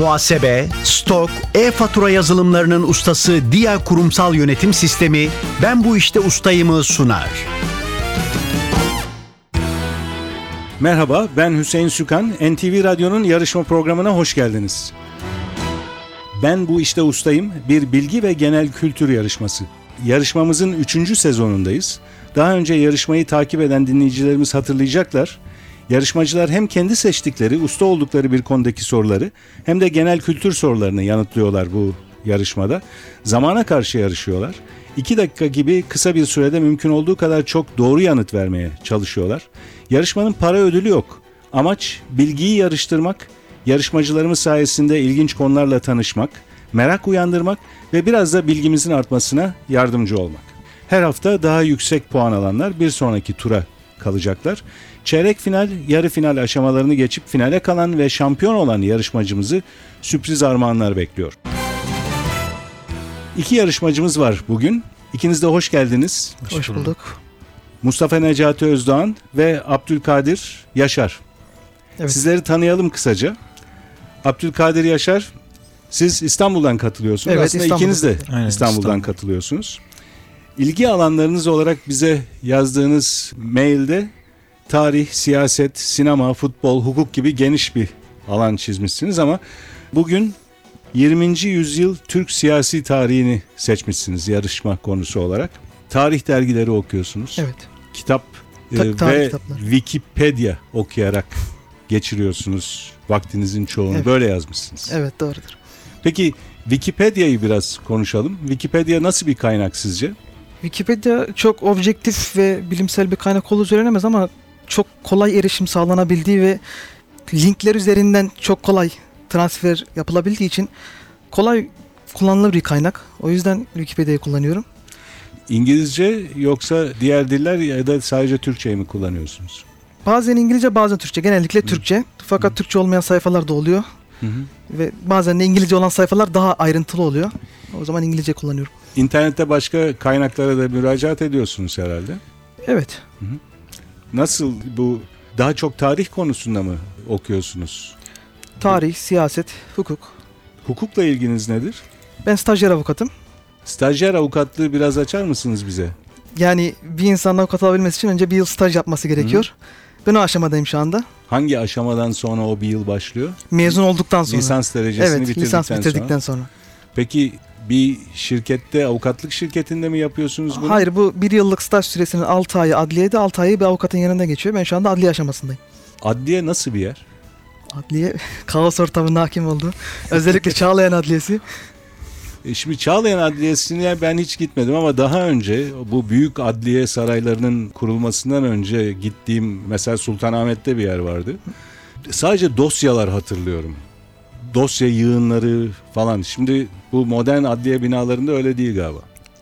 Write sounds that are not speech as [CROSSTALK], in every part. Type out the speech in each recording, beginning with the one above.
Muhasebe, stok, e-fatura yazılımlarının ustası Dia Kurumsal Yönetim Sistemi Ben Bu İşte Ustayım'ı sunar. Merhaba, ben Hüseyin Sükan. NTV Radyo'nun yarışma programına hoş geldiniz. Ben bu işte ustayım, bir bilgi ve genel kültür yarışması. Yarışmamızın 3. sezonundayız. Daha önce yarışmayı takip eden dinleyicilerimiz hatırlayacaklar. Yarışmacılar hem kendi seçtikleri, usta oldukları bir konudaki soruları hem de genel kültür sorularını yanıtlıyorlar bu yarışmada. Zamana karşı yarışıyorlar. 2 dakika gibi kısa bir sürede mümkün olduğu kadar çok doğru yanıt vermeye çalışıyorlar. Yarışmanın para ödülü yok. Amaç bilgiyi yarıştırmak, yarışmacılarımız sayesinde ilginç konularla tanışmak, merak uyandırmak ve biraz da bilgimizin artmasına yardımcı olmak. Her hafta daha yüksek puan alanlar bir sonraki tura kalacaklar. Çeyrek final, yarı final aşamalarını geçip finale kalan ve şampiyon olan yarışmacımızı sürpriz armağanlar bekliyor. İki yarışmacımız var bugün. İkiniz de hoş geldiniz. Hoş, bulduk. Mustafa Necati Özdoğan ve Abdülkadir Yaşar. Evet. Sizleri tanıyalım kısaca. Abdülkadir Yaşar, siz İstanbul'dan katılıyorsunuz. Evet, Aslında ikiniz de Aynen, İstanbul'dan İstanbul. katılıyorsunuz. İlgi alanlarınız olarak bize yazdığınız mailde tarih, siyaset, sinema, futbol, hukuk gibi geniş bir alan çizmişsiniz ama bugün 20. yüzyıl Türk siyasi tarihini seçmişsiniz yarışma konusu olarak. Tarih dergileri okuyorsunuz Evet. kitap e, Ta- tarih ve kitapları. Wikipedia okuyarak geçiriyorsunuz vaktinizin çoğunu. Evet. Böyle yazmışsınız. Evet doğrudur. Peki Wikipedia'yı biraz konuşalım. Wikipedia nasıl bir kaynak sizce? Wikipedia çok objektif ve bilimsel bir kaynak olduğu söylenemez ama çok kolay erişim sağlanabildiği ve linkler üzerinden çok kolay transfer yapılabildiği için kolay kullanılır bir kaynak. O yüzden Wikipedia'yı kullanıyorum. İngilizce yoksa diğer diller ya da sadece Türkçeyi mi kullanıyorsunuz? Bazen İngilizce bazen Türkçe. Genellikle Türkçe. Fakat Türkçe olmayan sayfalar da oluyor. Hı hı. Ve bazen de İngilizce olan sayfalar daha ayrıntılı oluyor. O zaman İngilizce kullanıyorum. İnternette başka kaynaklara da müracaat ediyorsunuz herhalde. Evet. Nasıl bu daha çok tarih konusunda mı okuyorsunuz? Tarih, siyaset, hukuk. Hukukla ilginiz nedir? Ben stajyer avukatım. Stajyer avukatlığı biraz açar mısınız bize? Yani bir insanın avukat olabilmesi için önce bir yıl staj yapması gerekiyor. Ben o aşamadayım şu anda. Hangi aşamadan sonra o bir yıl başlıyor? Mezun olduktan sonra. Lisans derecesini evet, bitirdikten, lisans bitirdikten sonra. sonra. Peki bir şirkette, avukatlık şirketinde mi yapıyorsunuz bunu? Hayır bu bir yıllık staj süresinin 6 ayı adliyede 6 ayı bir avukatın yanında geçiyor. Ben şu anda adliye aşamasındayım. Adliye nasıl bir yer? Adliye [LAUGHS] kaos ortamına hakim oldu. Özellikle Çağlayan Adliyesi. E şimdi Çağlayan Adliyesi'ne ben hiç gitmedim ama daha önce bu büyük adliye saraylarının kurulmasından önce gittiğim mesela Sultanahmet'te bir yer vardı. Sadece dosyalar hatırlıyorum. Dosya yığınları falan. Şimdi bu modern adliye binalarında öyle değil galiba.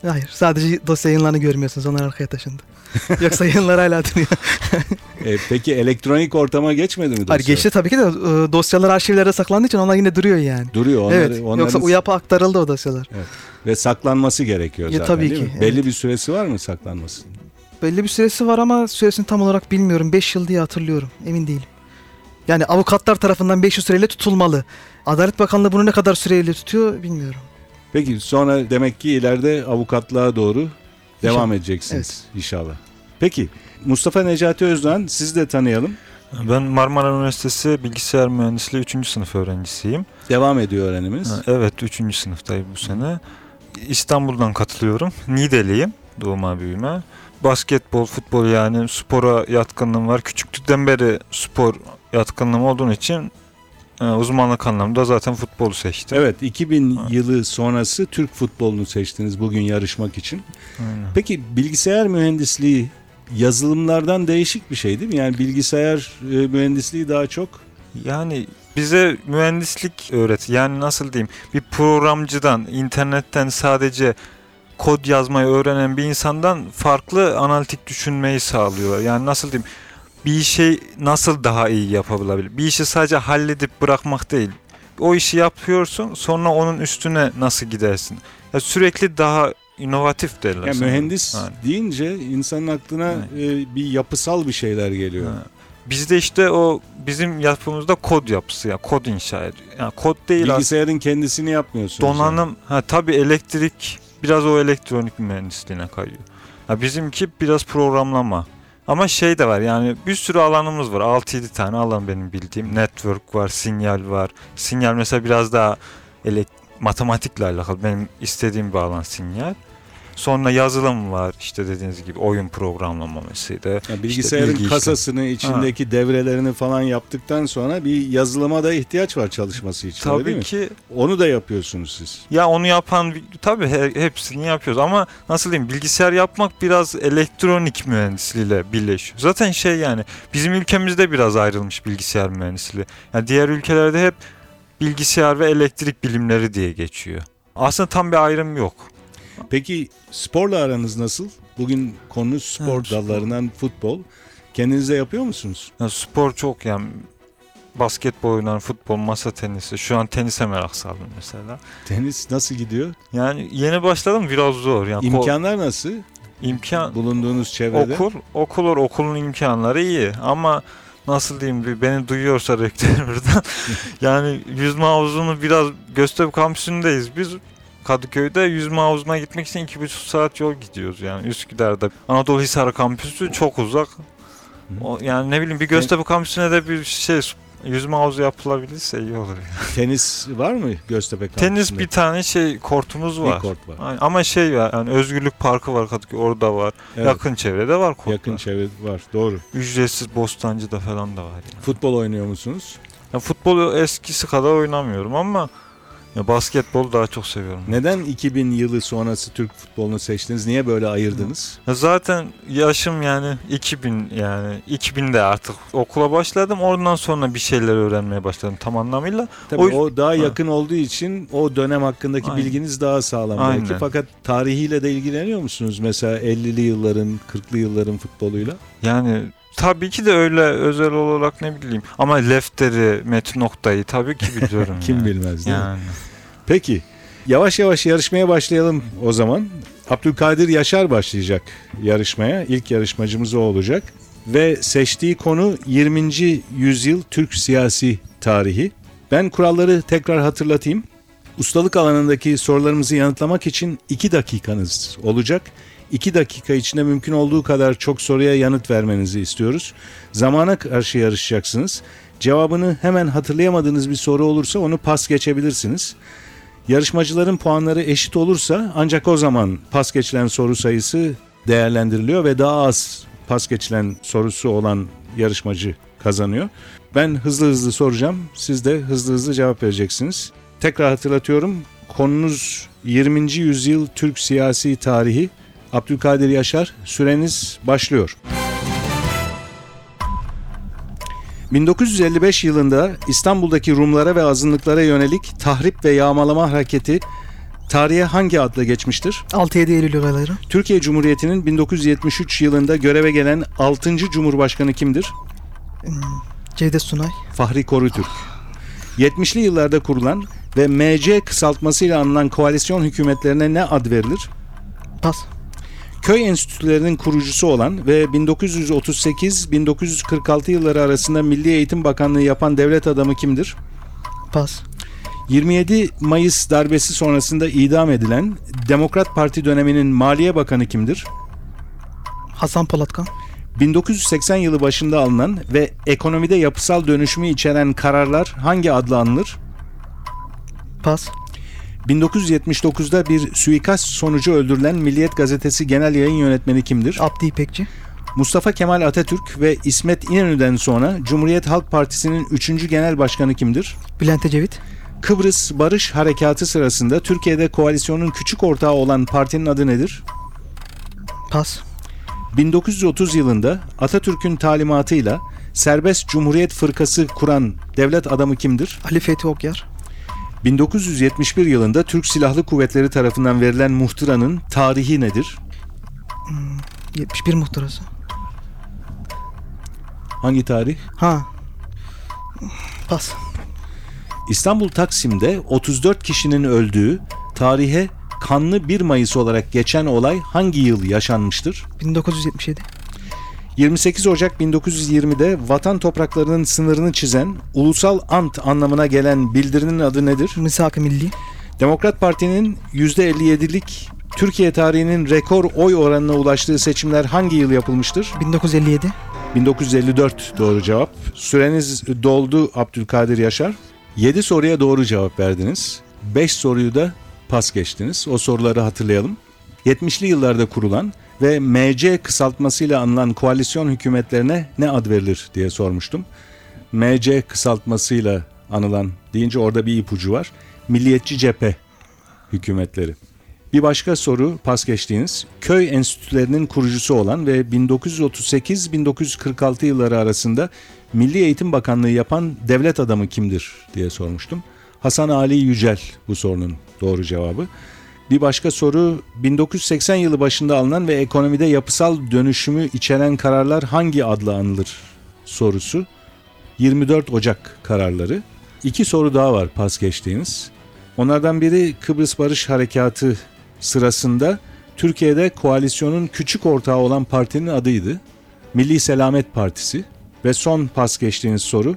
Hayır sadece dosya yayınlarını görmüyorsunuz. Onlar arkaya taşındı. [LAUGHS] Yoksa yayınlar hala duruyor. [LAUGHS] E, peki elektronik ortama geçmedi mi dosya? Hayır geçti tabii ki de e, dosyalar arşivlerde saklandığı için onlar yine duruyor yani. Duruyor. Onları, evet. onların Yoksa UYAP'a aktarıldı o dosyalar. ve saklanması gerekiyor Ya, zaten tabii değil ki, mi? evet. Belli bir süresi var mı saklanması? Belli bir süresi var ama süresini tam olarak bilmiyorum. 5 yıl diye hatırlıyorum. Emin değilim. Yani avukatlar tarafından 5 yıl süreyle tutulmalı. Adalet Bakanlığı bunu ne kadar süreyle tutuyor bilmiyorum. Peki sonra demek ki ileride avukatlığa doğru devam İnşallah. edeceksiniz inşallah. Peki Mustafa Necati Özdoğan sizi de tanıyalım. Ben Marmara Üniversitesi Bilgisayar Mühendisliği 3. sınıf öğrencisiyim. Devam ediyor öğrenimiz. Evet 3. sınıftayım bu sene. İstanbul'dan katılıyorum. Nideliyim doğuma büyüme. Basketbol, futbol yani spora yatkınlığım var. Küçüklükten beri spor yatkınlığım olduğu için e, uzmanlık anlamında zaten futbolu seçtim. Evet 2000 Ha. yılı sonrası Türk futbolunu seçtiniz bugün yarışmak için. Aynen. Peki bilgisayar mühendisliği yazılımlardan değişik bir şey değil mi? Yani bilgisayar e, mühendisliği daha çok Yani bize mühendislik öğret. Yani nasıl diyeyim? Bir programcıdan, internetten sadece kod yazmayı öğrenen bir insandan farklı analitik düşünmeyi sağlıyor. Yani nasıl diyeyim? Bir şey nasıl daha iyi yapabilir? Bir işi sadece halledip bırakmak değil. O işi yapıyorsun, sonra onun üstüne nasıl gidersin? Ya sürekli daha inovatif derler. yani sanırım. mühendis Yani. deyince insanın aklına Evet. e, bir yapısal bir şeyler geliyor. Ha. Bizde işte o bizim yapımızda kod yapısı ya kod inşa ediyor. Yani kod değil aslında Bilgisayarın kendisini yapmıyorsunuz. yani. donanım ha tabii elektrik biraz o elektronik mühendisliğine kayıyor. Ha bizimki biraz programlama. Ama şey de var yani bir sürü alanımız var. 6-7 tane alan benim bildiğim. Network var, sinyal var. Sinyal mesela biraz daha elek matematikle alakalı. Benim istediğim bir alan sinyal. Sonra yazılım var. işte dediğiniz gibi oyun programlamasıydı. Yani bilgisayarın bilgi işlem. kasasını, içindeki devrelerini falan yaptıktan sonra bir yazılıma da ihtiyaç var çalışması için. öyle değil Tabii mi? ki Onu da yapıyorsunuz siz. Ya onu yapan tabii he- hepsini yapıyoruz ama nasıl diyeyim bilgisayar yapmak biraz elektronik mühendisliğiyle birleşiyor. Zaten şey yani bizim ülkemizde biraz ayrılmış bilgisayar mühendisliği. Yani diğer ülkelerde hep bilgisayar ve elektrik bilimleri diye geçiyor. Aslında tam bir ayrım yok. Peki sporla aranız nasıl? Bugün konumuz spor Evet, spor. dallarından futbol. Kendiniz de yapıyor musunuz? Yani spor çok yani basketbol oynar, futbol, masa tenisi. Şu an tenise merak saldım mesela. Tenis nasıl gidiyor? Yani yeni başladım biraz zor. Yani İmkanlar nasıl? imkan Bulunduğunuz çevrede. Okul, okul or- okulun imkanları iyi ama nasıl diyeyim bir beni duyuyorsa rektör buradan [LAUGHS] yani yüzme havuzunu biraz Göztepe kampüsündeyiz biz Kadıköy'de yüzme havuzuna gitmek için iki buçuk saat yol gidiyoruz yani Üsküdar'da Anadolu Hisar kampüsü çok uzak o, yani ne bileyim bir Göztepe kampüsüne de bir şey yüzme havuzu yapılabilirse iyi olur. yani. Tenis var mı Göztepe kampüsünde? Tenis bir tane şey kortumuz Bir var. kort var. Aynen. Ama şey var yani Özgürlük Parkı var Kadıköy orada var. Evet, Yakın çevrede var kortlar. yakın çevre var. Doğru. Ücretsiz Bostancı'da falan da var yani. Futbol oynuyor musunuz? Ya futbolu eskisi kadar oynamıyorum ama ya basketbolu daha çok seviyorum. Neden 2000 yılı sonrası Türk futbolunu seçtiniz? Niye böyle ayırdınız? Ya zaten yaşım yani 2000 yani 2000'de artık okula başladım. Oradan sonra bir şeyler öğrenmeye başladım tam anlamıyla. Tabii O o, daha Ha. yakın olduğu için o dönem hakkındaki Aynen. bilginiz daha sağlam belki. Aynen. Fakat tarihiyle de ilgileniyor musunuz? Mesela 50'li yılların, 40'lı yılların futboluyla. Yani tabii ki de öyle özel olarak ne bileyim ama Lefter'i, Metin Oktay'ı tabii ki biliyorum. [LAUGHS] Kim yani. bilmez değil mi? Yani. Peki yavaş yavaş yarışmaya başlayalım o zaman. Abdülkadir Yaşar başlayacak yarışmaya. İlk yarışmacımız o olacak. Ve seçtiği konu 20. yüzyıl Türk siyasi tarihi. Ben kuralları tekrar hatırlatayım. Ustalık alanındaki sorularımızı yanıtlamak için 2 dakikanız olacak. 2 dakika içinde mümkün olduğu kadar çok soruya yanıt vermenizi istiyoruz. Zamana karşı yarışacaksınız. Cevabını hemen hatırlayamadığınız bir soru olursa onu pas geçebilirsiniz. Yarışmacıların puanları eşit olursa ancak o zaman pas geçilen soru sayısı değerlendiriliyor ve daha az pas geçilen sorusu olan yarışmacı kazanıyor. Ben hızlı hızlı soracağım. Siz de hızlı hızlı cevap vereceksiniz. Tekrar hatırlatıyorum. Konunuz 20. yüzyıl Türk siyasi tarihi. Abdülkadir Yaşar. Süreniz başlıyor. 1955 yılında İstanbul'daki Rumlara ve azınlıklara yönelik tahrip ve yağmalama hareketi tarihe hangi adla geçmiştir? 6-7 Eylül olayları. Türkiye Cumhuriyeti'nin 1973 yılında göreve gelen 6. Cumhurbaşkanı kimdir? Cevdet Sunay. Fahri Korutürk. 70'li yıllarda kurulan ve MC kısaltmasıyla anılan koalisyon hükümetlerine ne ad verilir? Pas. Köy enstitülerinin kurucusu olan ve 1938-1946 yılları arasında Milli Eğitim Bakanlığı yapan devlet adamı kimdir? Pas. 27 Mayıs darbesi sonrasında idam edilen Demokrat Parti döneminin Maliye Bakanı kimdir? Hasan Polatkan. 1980 yılı başında alınan ve ekonomide yapısal dönüşümü içeren kararlar hangi adla anılır? Pas. 1979'da bir suikast sonucu öldürülen Milliyet Gazetesi Genel Yayın Yönetmeni kimdir? Abdi İpekçi. Mustafa Kemal Atatürk ve İsmet İnönü'den sonra Cumhuriyet Halk Partisi'nin 3. Genel Başkanı kimdir? Bülent Ecevit. Kıbrıs Barış Harekatı sırasında Türkiye'de koalisyonun küçük ortağı olan partinin adı nedir? Pas. 1930 yılında Atatürk'ün talimatıyla Serbest Cumhuriyet Fırkası kuran devlet adamı kimdir? Ali Fethi Okyar. 1971 yılında Türk Silahlı Kuvvetleri tarafından verilen muhtıranın tarihi nedir? 71 muhtırası. Hangi tarih? Ha. Pas. İstanbul Taksim'de 34 kişinin öldüğü tarihe kanlı 1 Mayıs olarak geçen olay hangi yıl yaşanmıştır? 1977. 28 Ocak 1920'de vatan topraklarının sınırını çizen ulusal ant anlamına gelen bildirinin adı nedir? Misak-ı Milli. Demokrat Parti'nin %57'lik Türkiye tarihinin rekor oy oranına ulaştığı seçimler hangi yıl yapılmıştır? 1957. 1954 doğru cevap. Süreniz doldu Abdülkadir Yaşar. 7 soruya doğru cevap verdiniz. 5 soruyu da pas geçtiniz. O soruları hatırlayalım. 70'li yıllarda kurulan ve MC kısaltmasıyla anılan koalisyon hükümetlerine ne ad verilir diye sormuştum. MC kısaltmasıyla anılan deyince orada bir ipucu var. Milliyetçi cephe hükümetleri. Bir başka soru pas geçtiğiniz köy enstitülerinin kurucusu olan ve 1938-1946 yılları arasında Milli Eğitim Bakanlığı yapan devlet adamı kimdir diye sormuştum. Hasan Ali Yücel bu sorunun doğru cevabı. Bir başka soru 1980 yılı başında alınan ve ekonomide yapısal dönüşümü içeren kararlar hangi adla anılır sorusu. 24 Ocak kararları. İki soru daha var pas geçtiğiniz. Onlardan biri Kıbrıs Barış Harekatı sırasında Türkiye'de koalisyonun küçük ortağı olan partinin adıydı. Milli Selamet Partisi ve son pas geçtiğiniz soru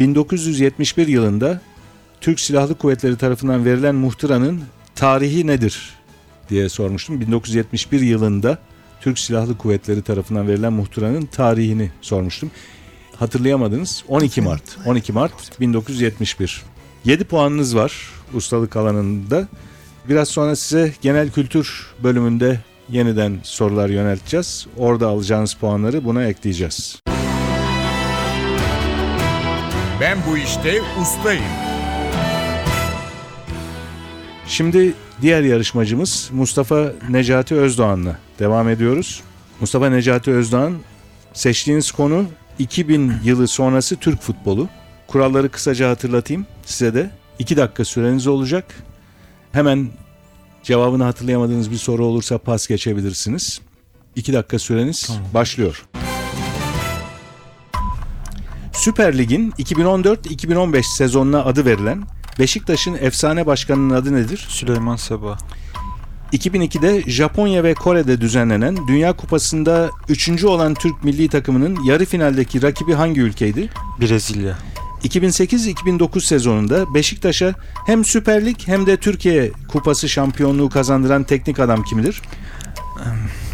1971 yılında Türk Silahlı Kuvvetleri tarafından verilen muhtıranın tarihi nedir diye sormuştum. 1971 yılında Türk Silahlı Kuvvetleri tarafından verilen muhtıranın tarihini sormuştum. Hatırlayamadınız. 12 Mart. 12 Mart 1971. 7 puanınız var ustalık alanında. Biraz sonra size genel kültür bölümünde yeniden sorular yönelteceğiz. Orada alacağınız puanları buna ekleyeceğiz. Ben bu işte ustayım. Şimdi diğer yarışmacımız Mustafa Necati Özdoğan'la devam ediyoruz. Mustafa Necati Özdoğan seçtiğiniz konu 2000 yılı sonrası Türk futbolu. Kuralları kısaca hatırlatayım size de. 2 dakika süreniz olacak. Hemen cevabını hatırlayamadığınız bir soru olursa pas geçebilirsiniz. 2 dakika süreniz başlıyor. Süper Lig'in 2014-2015 sezonuna adı verilen Beşiktaş'ın efsane başkanının adı nedir? Süleyman Seba. 2002'de Japonya ve Kore'de düzenlenen Dünya Kupası'nda 3. olan Türk milli takımının yarı finaldeki rakibi hangi ülkeydi? Brezilya. 2008-2009 sezonunda Beşiktaş'a hem Süper Lig hem de Türkiye Kupası şampiyonluğu kazandıran teknik adam kimdir?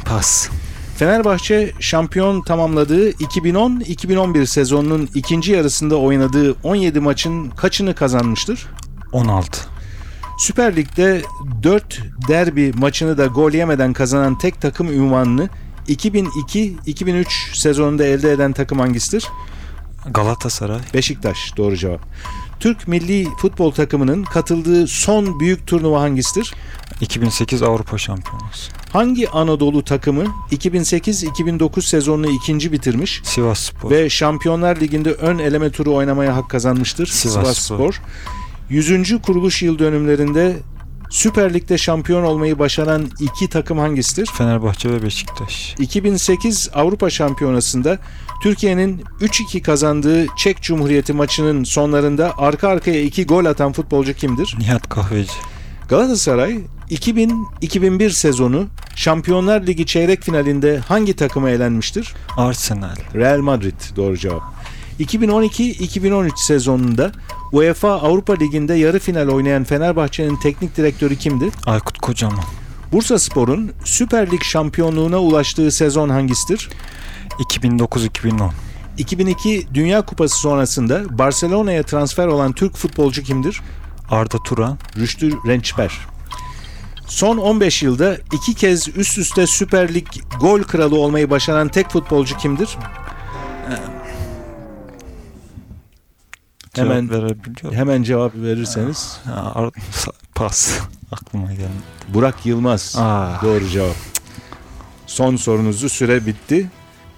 Pas. Fenerbahçe şampiyon tamamladığı 2010-2011 sezonunun ikinci yarısında oynadığı 17 maçın kaçını kazanmıştır? 16. Süper Lig'de 4 derbi maçını da gol yemeden kazanan tek takım ünvanını 2002-2003 sezonunda elde eden takım hangisidir? Galatasaray. Beşiktaş doğru cevap. Türk milli futbol takımının katıldığı son büyük turnuva hangisidir? 2008 Avrupa Şampiyonası. Hangi Anadolu takımı 2008-2009 sezonunu ikinci bitirmiş Sivas Spor. ve Şampiyonlar Ligi'nde ön eleme turu oynamaya hak kazanmıştır? Sivasspor. 100. kuruluş yıl dönümlerinde Süper Lig'de şampiyon olmayı başaran iki takım hangisidir? Fenerbahçe ve Beşiktaş. 2008 Avrupa Şampiyonası'nda Türkiye'nin 3-2 kazandığı Çek Cumhuriyeti maçının sonlarında arka arkaya iki gol atan futbolcu kimdir? Nihat Kahveci. Galatasaray 2000-2001 sezonu Şampiyonlar Ligi çeyrek finalinde hangi takıma elenmiştir? Arsenal. Real Madrid doğru cevap. 2012-2013 sezonunda UEFA Avrupa Ligi'nde yarı final oynayan Fenerbahçe'nin teknik direktörü kimdi? Aykut Kocaman. Bursa Spor'un Süper Lig şampiyonluğuna ulaştığı sezon hangisidir? 2009-2010. 2002 Dünya Kupası sonrasında Barcelona'ya transfer olan Türk futbolcu kimdir? Arda Turan. Rüştü Rençber. Son 15 yılda iki kez üst üste Süper Lig gol kralı olmayı başaran tek futbolcu kimdir? Cevap Hemen- verebiliyor. Hemen cevap verirseniz. [LAUGHS] Pas. Aklıma geldi. Burak Yılmaz. Aa. Doğru cevap. Son sorunuzu süre bitti.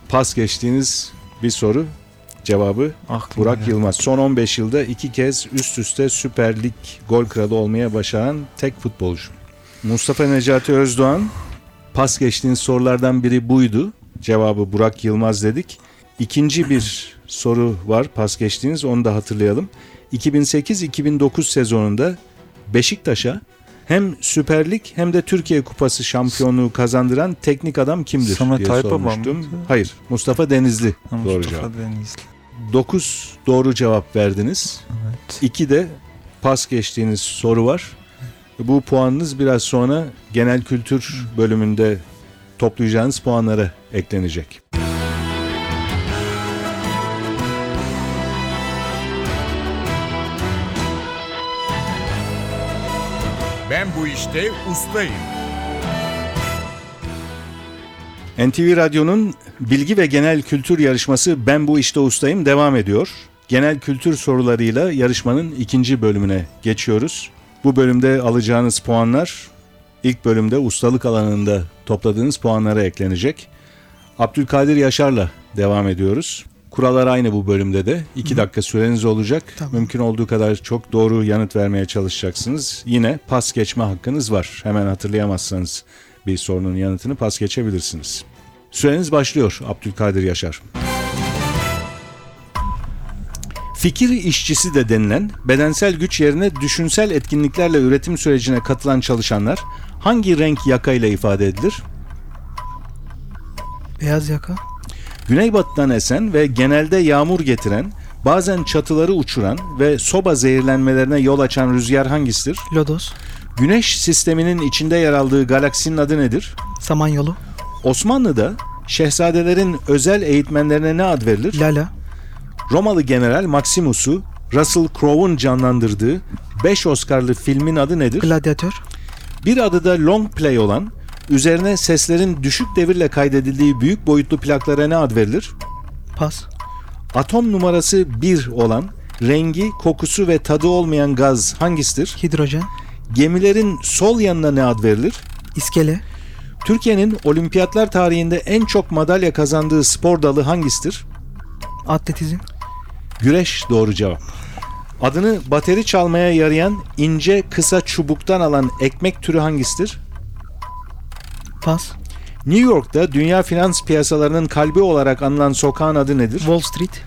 Pas geçtiğiniz bir soru cevabı Aklıma Burak geldi. Yılmaz. Son 15 yılda iki kez üst üste Süper Lig gol kralı olmaya başaran tek futbolcu. Mustafa Necati Özdoğan pas geçtiğiniz sorulardan biri buydu. Cevabı Burak Yılmaz dedik. İkinci bir soru var pas geçtiğiniz onu da hatırlayalım. 2008-2009 sezonunda Beşiktaş'a Hem Süper Lig hem de Türkiye Kupası şampiyonluğu kazandıran teknik adam kimdir Samet diye Aybaba sormuştum. mıydı? Hayır, Mustafa Denizli Ha, doğru Mustafa cevap. Denizli. 9 doğru cevap verdiniz. Evet. 2 de pas geçtiğiniz soru var. Bu puanınız biraz sonra genel kültür bölümünde toplayacağınız puanlara eklenecek. Bu işte ustayım. NTV Radyo'nun bilgi ve genel kültür yarışması Ben Bu İşte Ustayım devam ediyor. Genel kültür sorularıyla yarışmanın ikinci bölümüne geçiyoruz. Bu bölümde alacağınız puanlar ilk bölümde ustalık alanında topladığınız puanlara eklenecek. Abdülkadir Yaşar'la devam ediyoruz. Kurallar aynı bu bölümde de. 2 dakika süreniz olacak. Tamam. Mümkün olduğu kadar çok doğru yanıt vermeye çalışacaksınız. Yine pas geçme hakkınız var. Hemen hatırlayamazsanız bir sorunun yanıtını pas geçebilirsiniz. Süreniz başlıyor Abdülkadir Yaşar. Fikir işçisi de denilen bedensel güç yerine düşünsel etkinliklerle üretim sürecine katılan çalışanlar hangi renk yakayla ifade edilir? Beyaz yaka. Güneybatıdan esen ve genelde yağmur getiren, bazen çatıları uçuran ve soba zehirlenmelerine yol açan rüzgar hangisidir? Lodos. Güneş sisteminin içinde yer aldığı galaksinin adı nedir? Samanyolu. Osmanlı'da şehzadelerin özel eğitmenlerine ne ad verilir? Lala. Romalı general Maximus'u Russell Crowe'un canlandırdığı 5 Oscar'lı filmin adı nedir? Gladyatör. Bir adı da long play olan, üzerine seslerin düşük devirle kaydedildiği büyük boyutlu plaklara ne ad verilir? Pas. Atom numarası 1 olan, rengi, kokusu ve tadı olmayan gaz hangisidir? Hidrojen. Gemilerin sol yanına ne ad verilir? İskele. Türkiye'nin olimpiyatlar tarihinde en çok madalya kazandığı spor dalı hangisidir? Atletizm. Güreş doğru cevap. Adını bateri çalmaya yarayan ince kısa çubuktan alan ekmek türü hangisidir? Pas. New York'ta dünya finans piyasalarının kalbi olarak anılan sokağın adı nedir? Wall Street.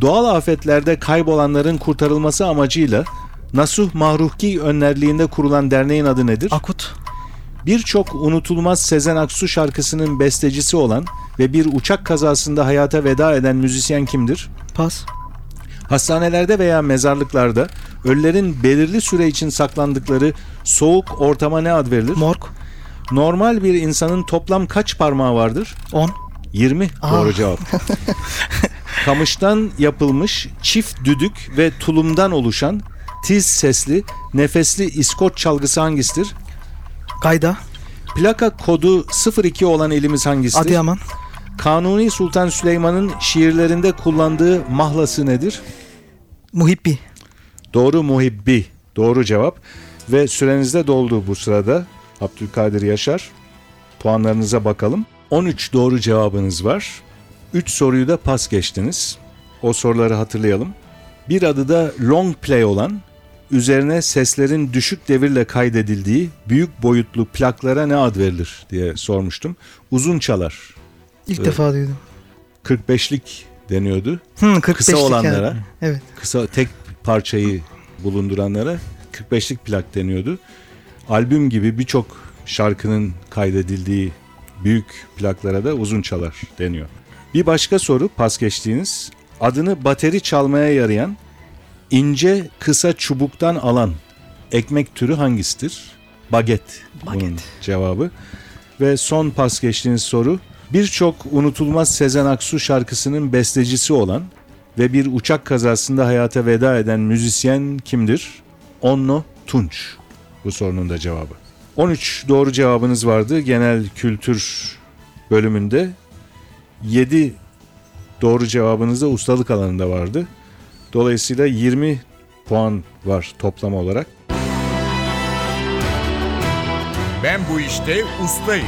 Doğal afetlerde kaybolanların kurtarılması amacıyla Nasuh Mahruhki önderliğinde kurulan derneğin adı nedir? Akut. Birçok unutulmaz Sezen Aksu şarkısının bestecisi olan ve bir uçak kazasında hayata veda eden müzisyen kimdir? Pas. Hastanelerde veya mezarlıklarda ölülerin belirli süre için saklandıkları soğuk ortama ne ad verilir? Morg. Normal bir insanın toplam kaç parmağı vardır? 10. 20 Aa. doğru cevap. [LAUGHS] Kamıştan yapılmış çift düdük ve tulumdan oluşan tiz sesli, nefesli İskoç çalgısı hangisidir? Gayda. Plaka kodu 02 olan ilimiz hangisidir? Adıyaman. Kanuni Sultan Süleyman'ın şiirlerinde kullandığı mahlası nedir? Muhibbi. Doğru muhibbi. Doğru cevap. Ve sürenizde doldu bu sırada. Abdülkadir Yaşar. Puanlarınıza bakalım. 13 doğru cevabınız var. 3 soruyu da pas geçtiniz. O soruları hatırlayalım. Bir adı da long play olan, üzerine seslerin düşük devirle kaydedildiği büyük boyutlu plaklara ne ad verilir diye sormuştum. Uzun çalar. İlk Evet. defa duydum. 45'lik deniyordu. Hı, 45'lik Kısa olanlara. yani. Evet. kısa tek parçayı bulunduranlara 45'lik plak deniyordu. Albüm gibi birçok şarkının kaydedildiği büyük plaklara da uzun çalar deniyor. Bir başka soru pas geçtiğiniz adını bateri çalmaya yarayan ince kısa çubuktan alan ekmek türü hangisidir? Baget. Bunun Baget. cevabı. Ve son pas geçtiğiniz soru birçok unutulmaz Sezen Aksu şarkısının bestecisi olan ve bir uçak kazasında hayata veda eden müzisyen kimdir? Onno Tunç. Bu sorunun da cevabı. 13 doğru cevabınız vardı genel kültür bölümünde. 7 doğru cevabınız da ustalık alanında vardı. Dolayısıyla 20 puan var toplam olarak. Ben bu işte ustayım.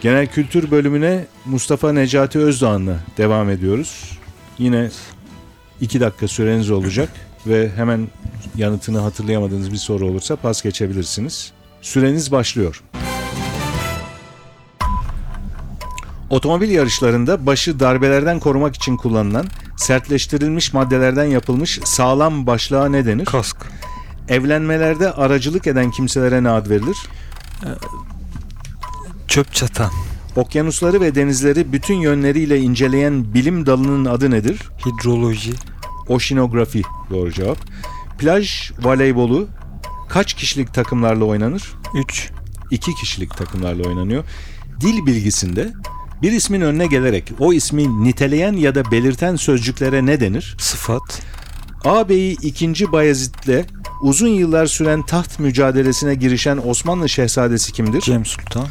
Genel kültür bölümüne Mustafa Necati Özdağ'ınla devam ediyoruz. Yine 2 dakika süreniz olacak ve hemen yanıtını hatırlayamadığınız bir soru olursa pas geçebilirsiniz. Süreniz başlıyor. Otomobil yarışlarında başı darbelerden korumak için kullanılan sertleştirilmiş maddelerden yapılmış sağlam başlığa ne denir? Kask. Evlenmelerde aracılık eden kimselere ne ad verilir? Çöp çatan. Okyanusları ve denizleri bütün yönleriyle inceleyen bilim dalının adı nedir? Hidroloji. Oşinografi doğru cevap. Plaj voleybolu kaç kişilik takımlarla oynanır? 3. İki kişilik takımlarla oynanıyor. Dil bilgisinde bir ismin önüne gelerek o ismi niteleyen ya da belirten sözcüklere ne denir? Sıfat. Ağabeyi 2. Bayezid'le uzun yıllar süren taht mücadelesine girişen Osmanlı şehzadesi kimdir? Cem Sultan.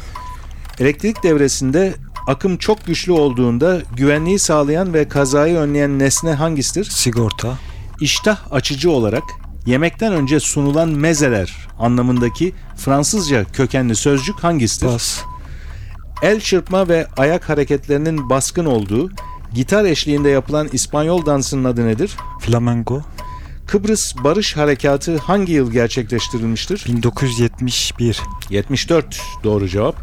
Elektrik devresinde akım çok güçlü olduğunda güvenliği sağlayan ve kazayı önleyen nesne hangisidir? Sigorta. İştah açıcı olarak yemekten önce sunulan mezeler anlamındaki Fransızca kökenli sözcük hangisidir? Bas. El çırpma ve ayak hareketlerinin baskın olduğu gitar eşliğinde yapılan İspanyol dansının adı nedir? Flamengo. Kıbrıs Barış Harekatı hangi yıl gerçekleştirilmiştir? 1971. 74 doğru cevap.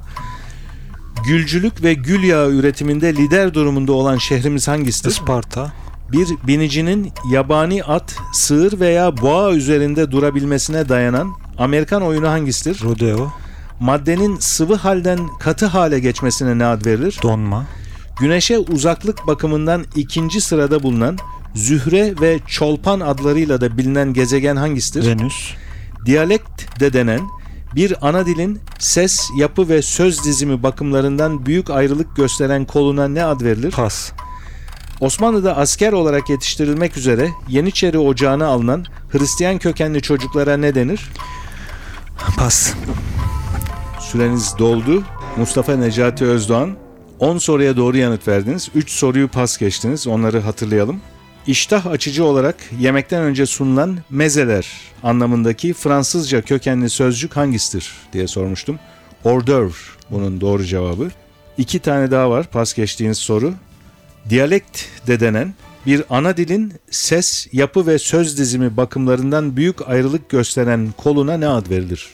Gülcülük ve gül yağı üretiminde lider durumunda olan şehrimiz hangisidir? Isparta. Bir binicinin yabani at, sığır veya boğa üzerinde durabilmesine dayanan Amerikan oyunu hangisidir? Rodeo. Maddenin sıvı halden katı hale geçmesine ne ad verilir? Donma. Güneşe uzaklık bakımından ikinci sırada bulunan Zühre ve Çolpan adlarıyla da bilinen gezegen hangisidir? Venüs. Diyalekt de denen bir ana dilin ses, yapı ve söz dizimi bakımlarından büyük ayrılık gösteren koluna ne ad verilir? Pas. Osmanlı'da asker olarak yetiştirilmek üzere Yeniçeri Ocağı'na alınan Hristiyan kökenli çocuklara ne denir? Pas. Süreniz doldu. Mustafa Necati Özdoğan 10 soruya doğru yanıt verdiniz. 3 soruyu pas geçtiniz. Onları hatırlayalım. İştah açıcı olarak yemekten önce sunulan mezeler anlamındaki Fransızca kökenli sözcük hangisidir diye sormuştum. Hors d'oeuvre bunun doğru cevabı. İki tane daha var pas geçtiğiniz soru. Diyalekt de denen bir ana dilin ses, yapı ve söz dizimi bakımlarından büyük ayrılık gösteren koluna ne ad verilir?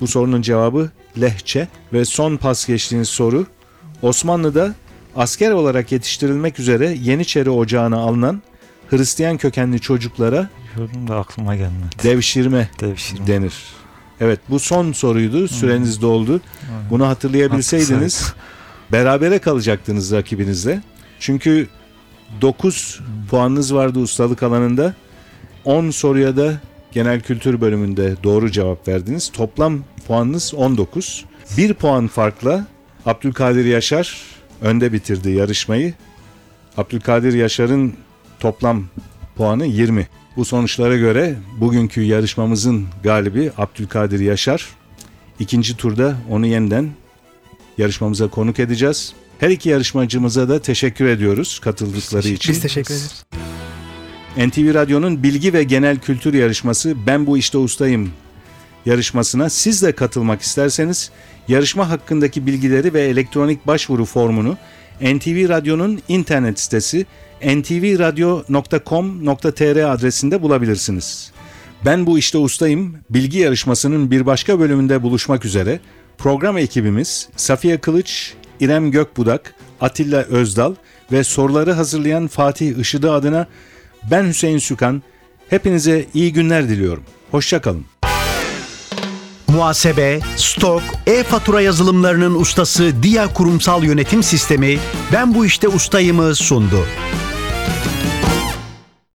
Bu sorunun cevabı lehçe ve son pas geçtiğiniz soru Osmanlı'da asker olarak yetiştirilmek üzere Yeniçeri Ocağı'na alınan Hristiyan kökenli çocuklara de aklıma gelmedi. devşirme Devşirme. denir. Evet bu son soruydu. Süreniz doldu. Bunu hatırlayabilseydiniz berabere kalacaktınız rakibinizle. Çünkü 9 puanınız vardı ustalık alanında. 10 soruya da genel kültür bölümünde doğru cevap verdiniz. Toplam puanınız 19. 1 puan farkla Abdülkadir Yaşar önde bitirdi yarışmayı. Abdülkadir Yaşar'ın toplam puanı 20. Bu sonuçlara göre bugünkü yarışmamızın galibi Abdülkadir Yaşar. İkinci turda onu yeniden yarışmamıza konuk edeceğiz. Her iki yarışmacımıza da teşekkür ediyoruz katıldıkları için. Biz teşekkür ederiz. NTV Radyo'nun bilgi ve genel kültür yarışması Ben Bu İşte Ustayım yarışmasına siz de katılmak isterseniz yarışma hakkındaki bilgileri ve elektronik başvuru formunu NTV Radyo'nun internet sitesi ntvradio.com.tr adresinde bulabilirsiniz. Ben Bu İşte Ustayım bilgi yarışmasının bir başka bölümünde buluşmak üzere program ekibimiz Safiye Kılıç, İrem Gökbudak, Atilla Özdal ve soruları hazırlayan Fatih Işıdı adına ben Hüseyin Sükan. Hepinize iyi günler diliyorum. Hoşçakalın. Muhasebe, stok, e-fatura yazılımlarının ustası Dia Kurumsal Yönetim Sistemi Ben Bu İşte Ustayım'ı sundu.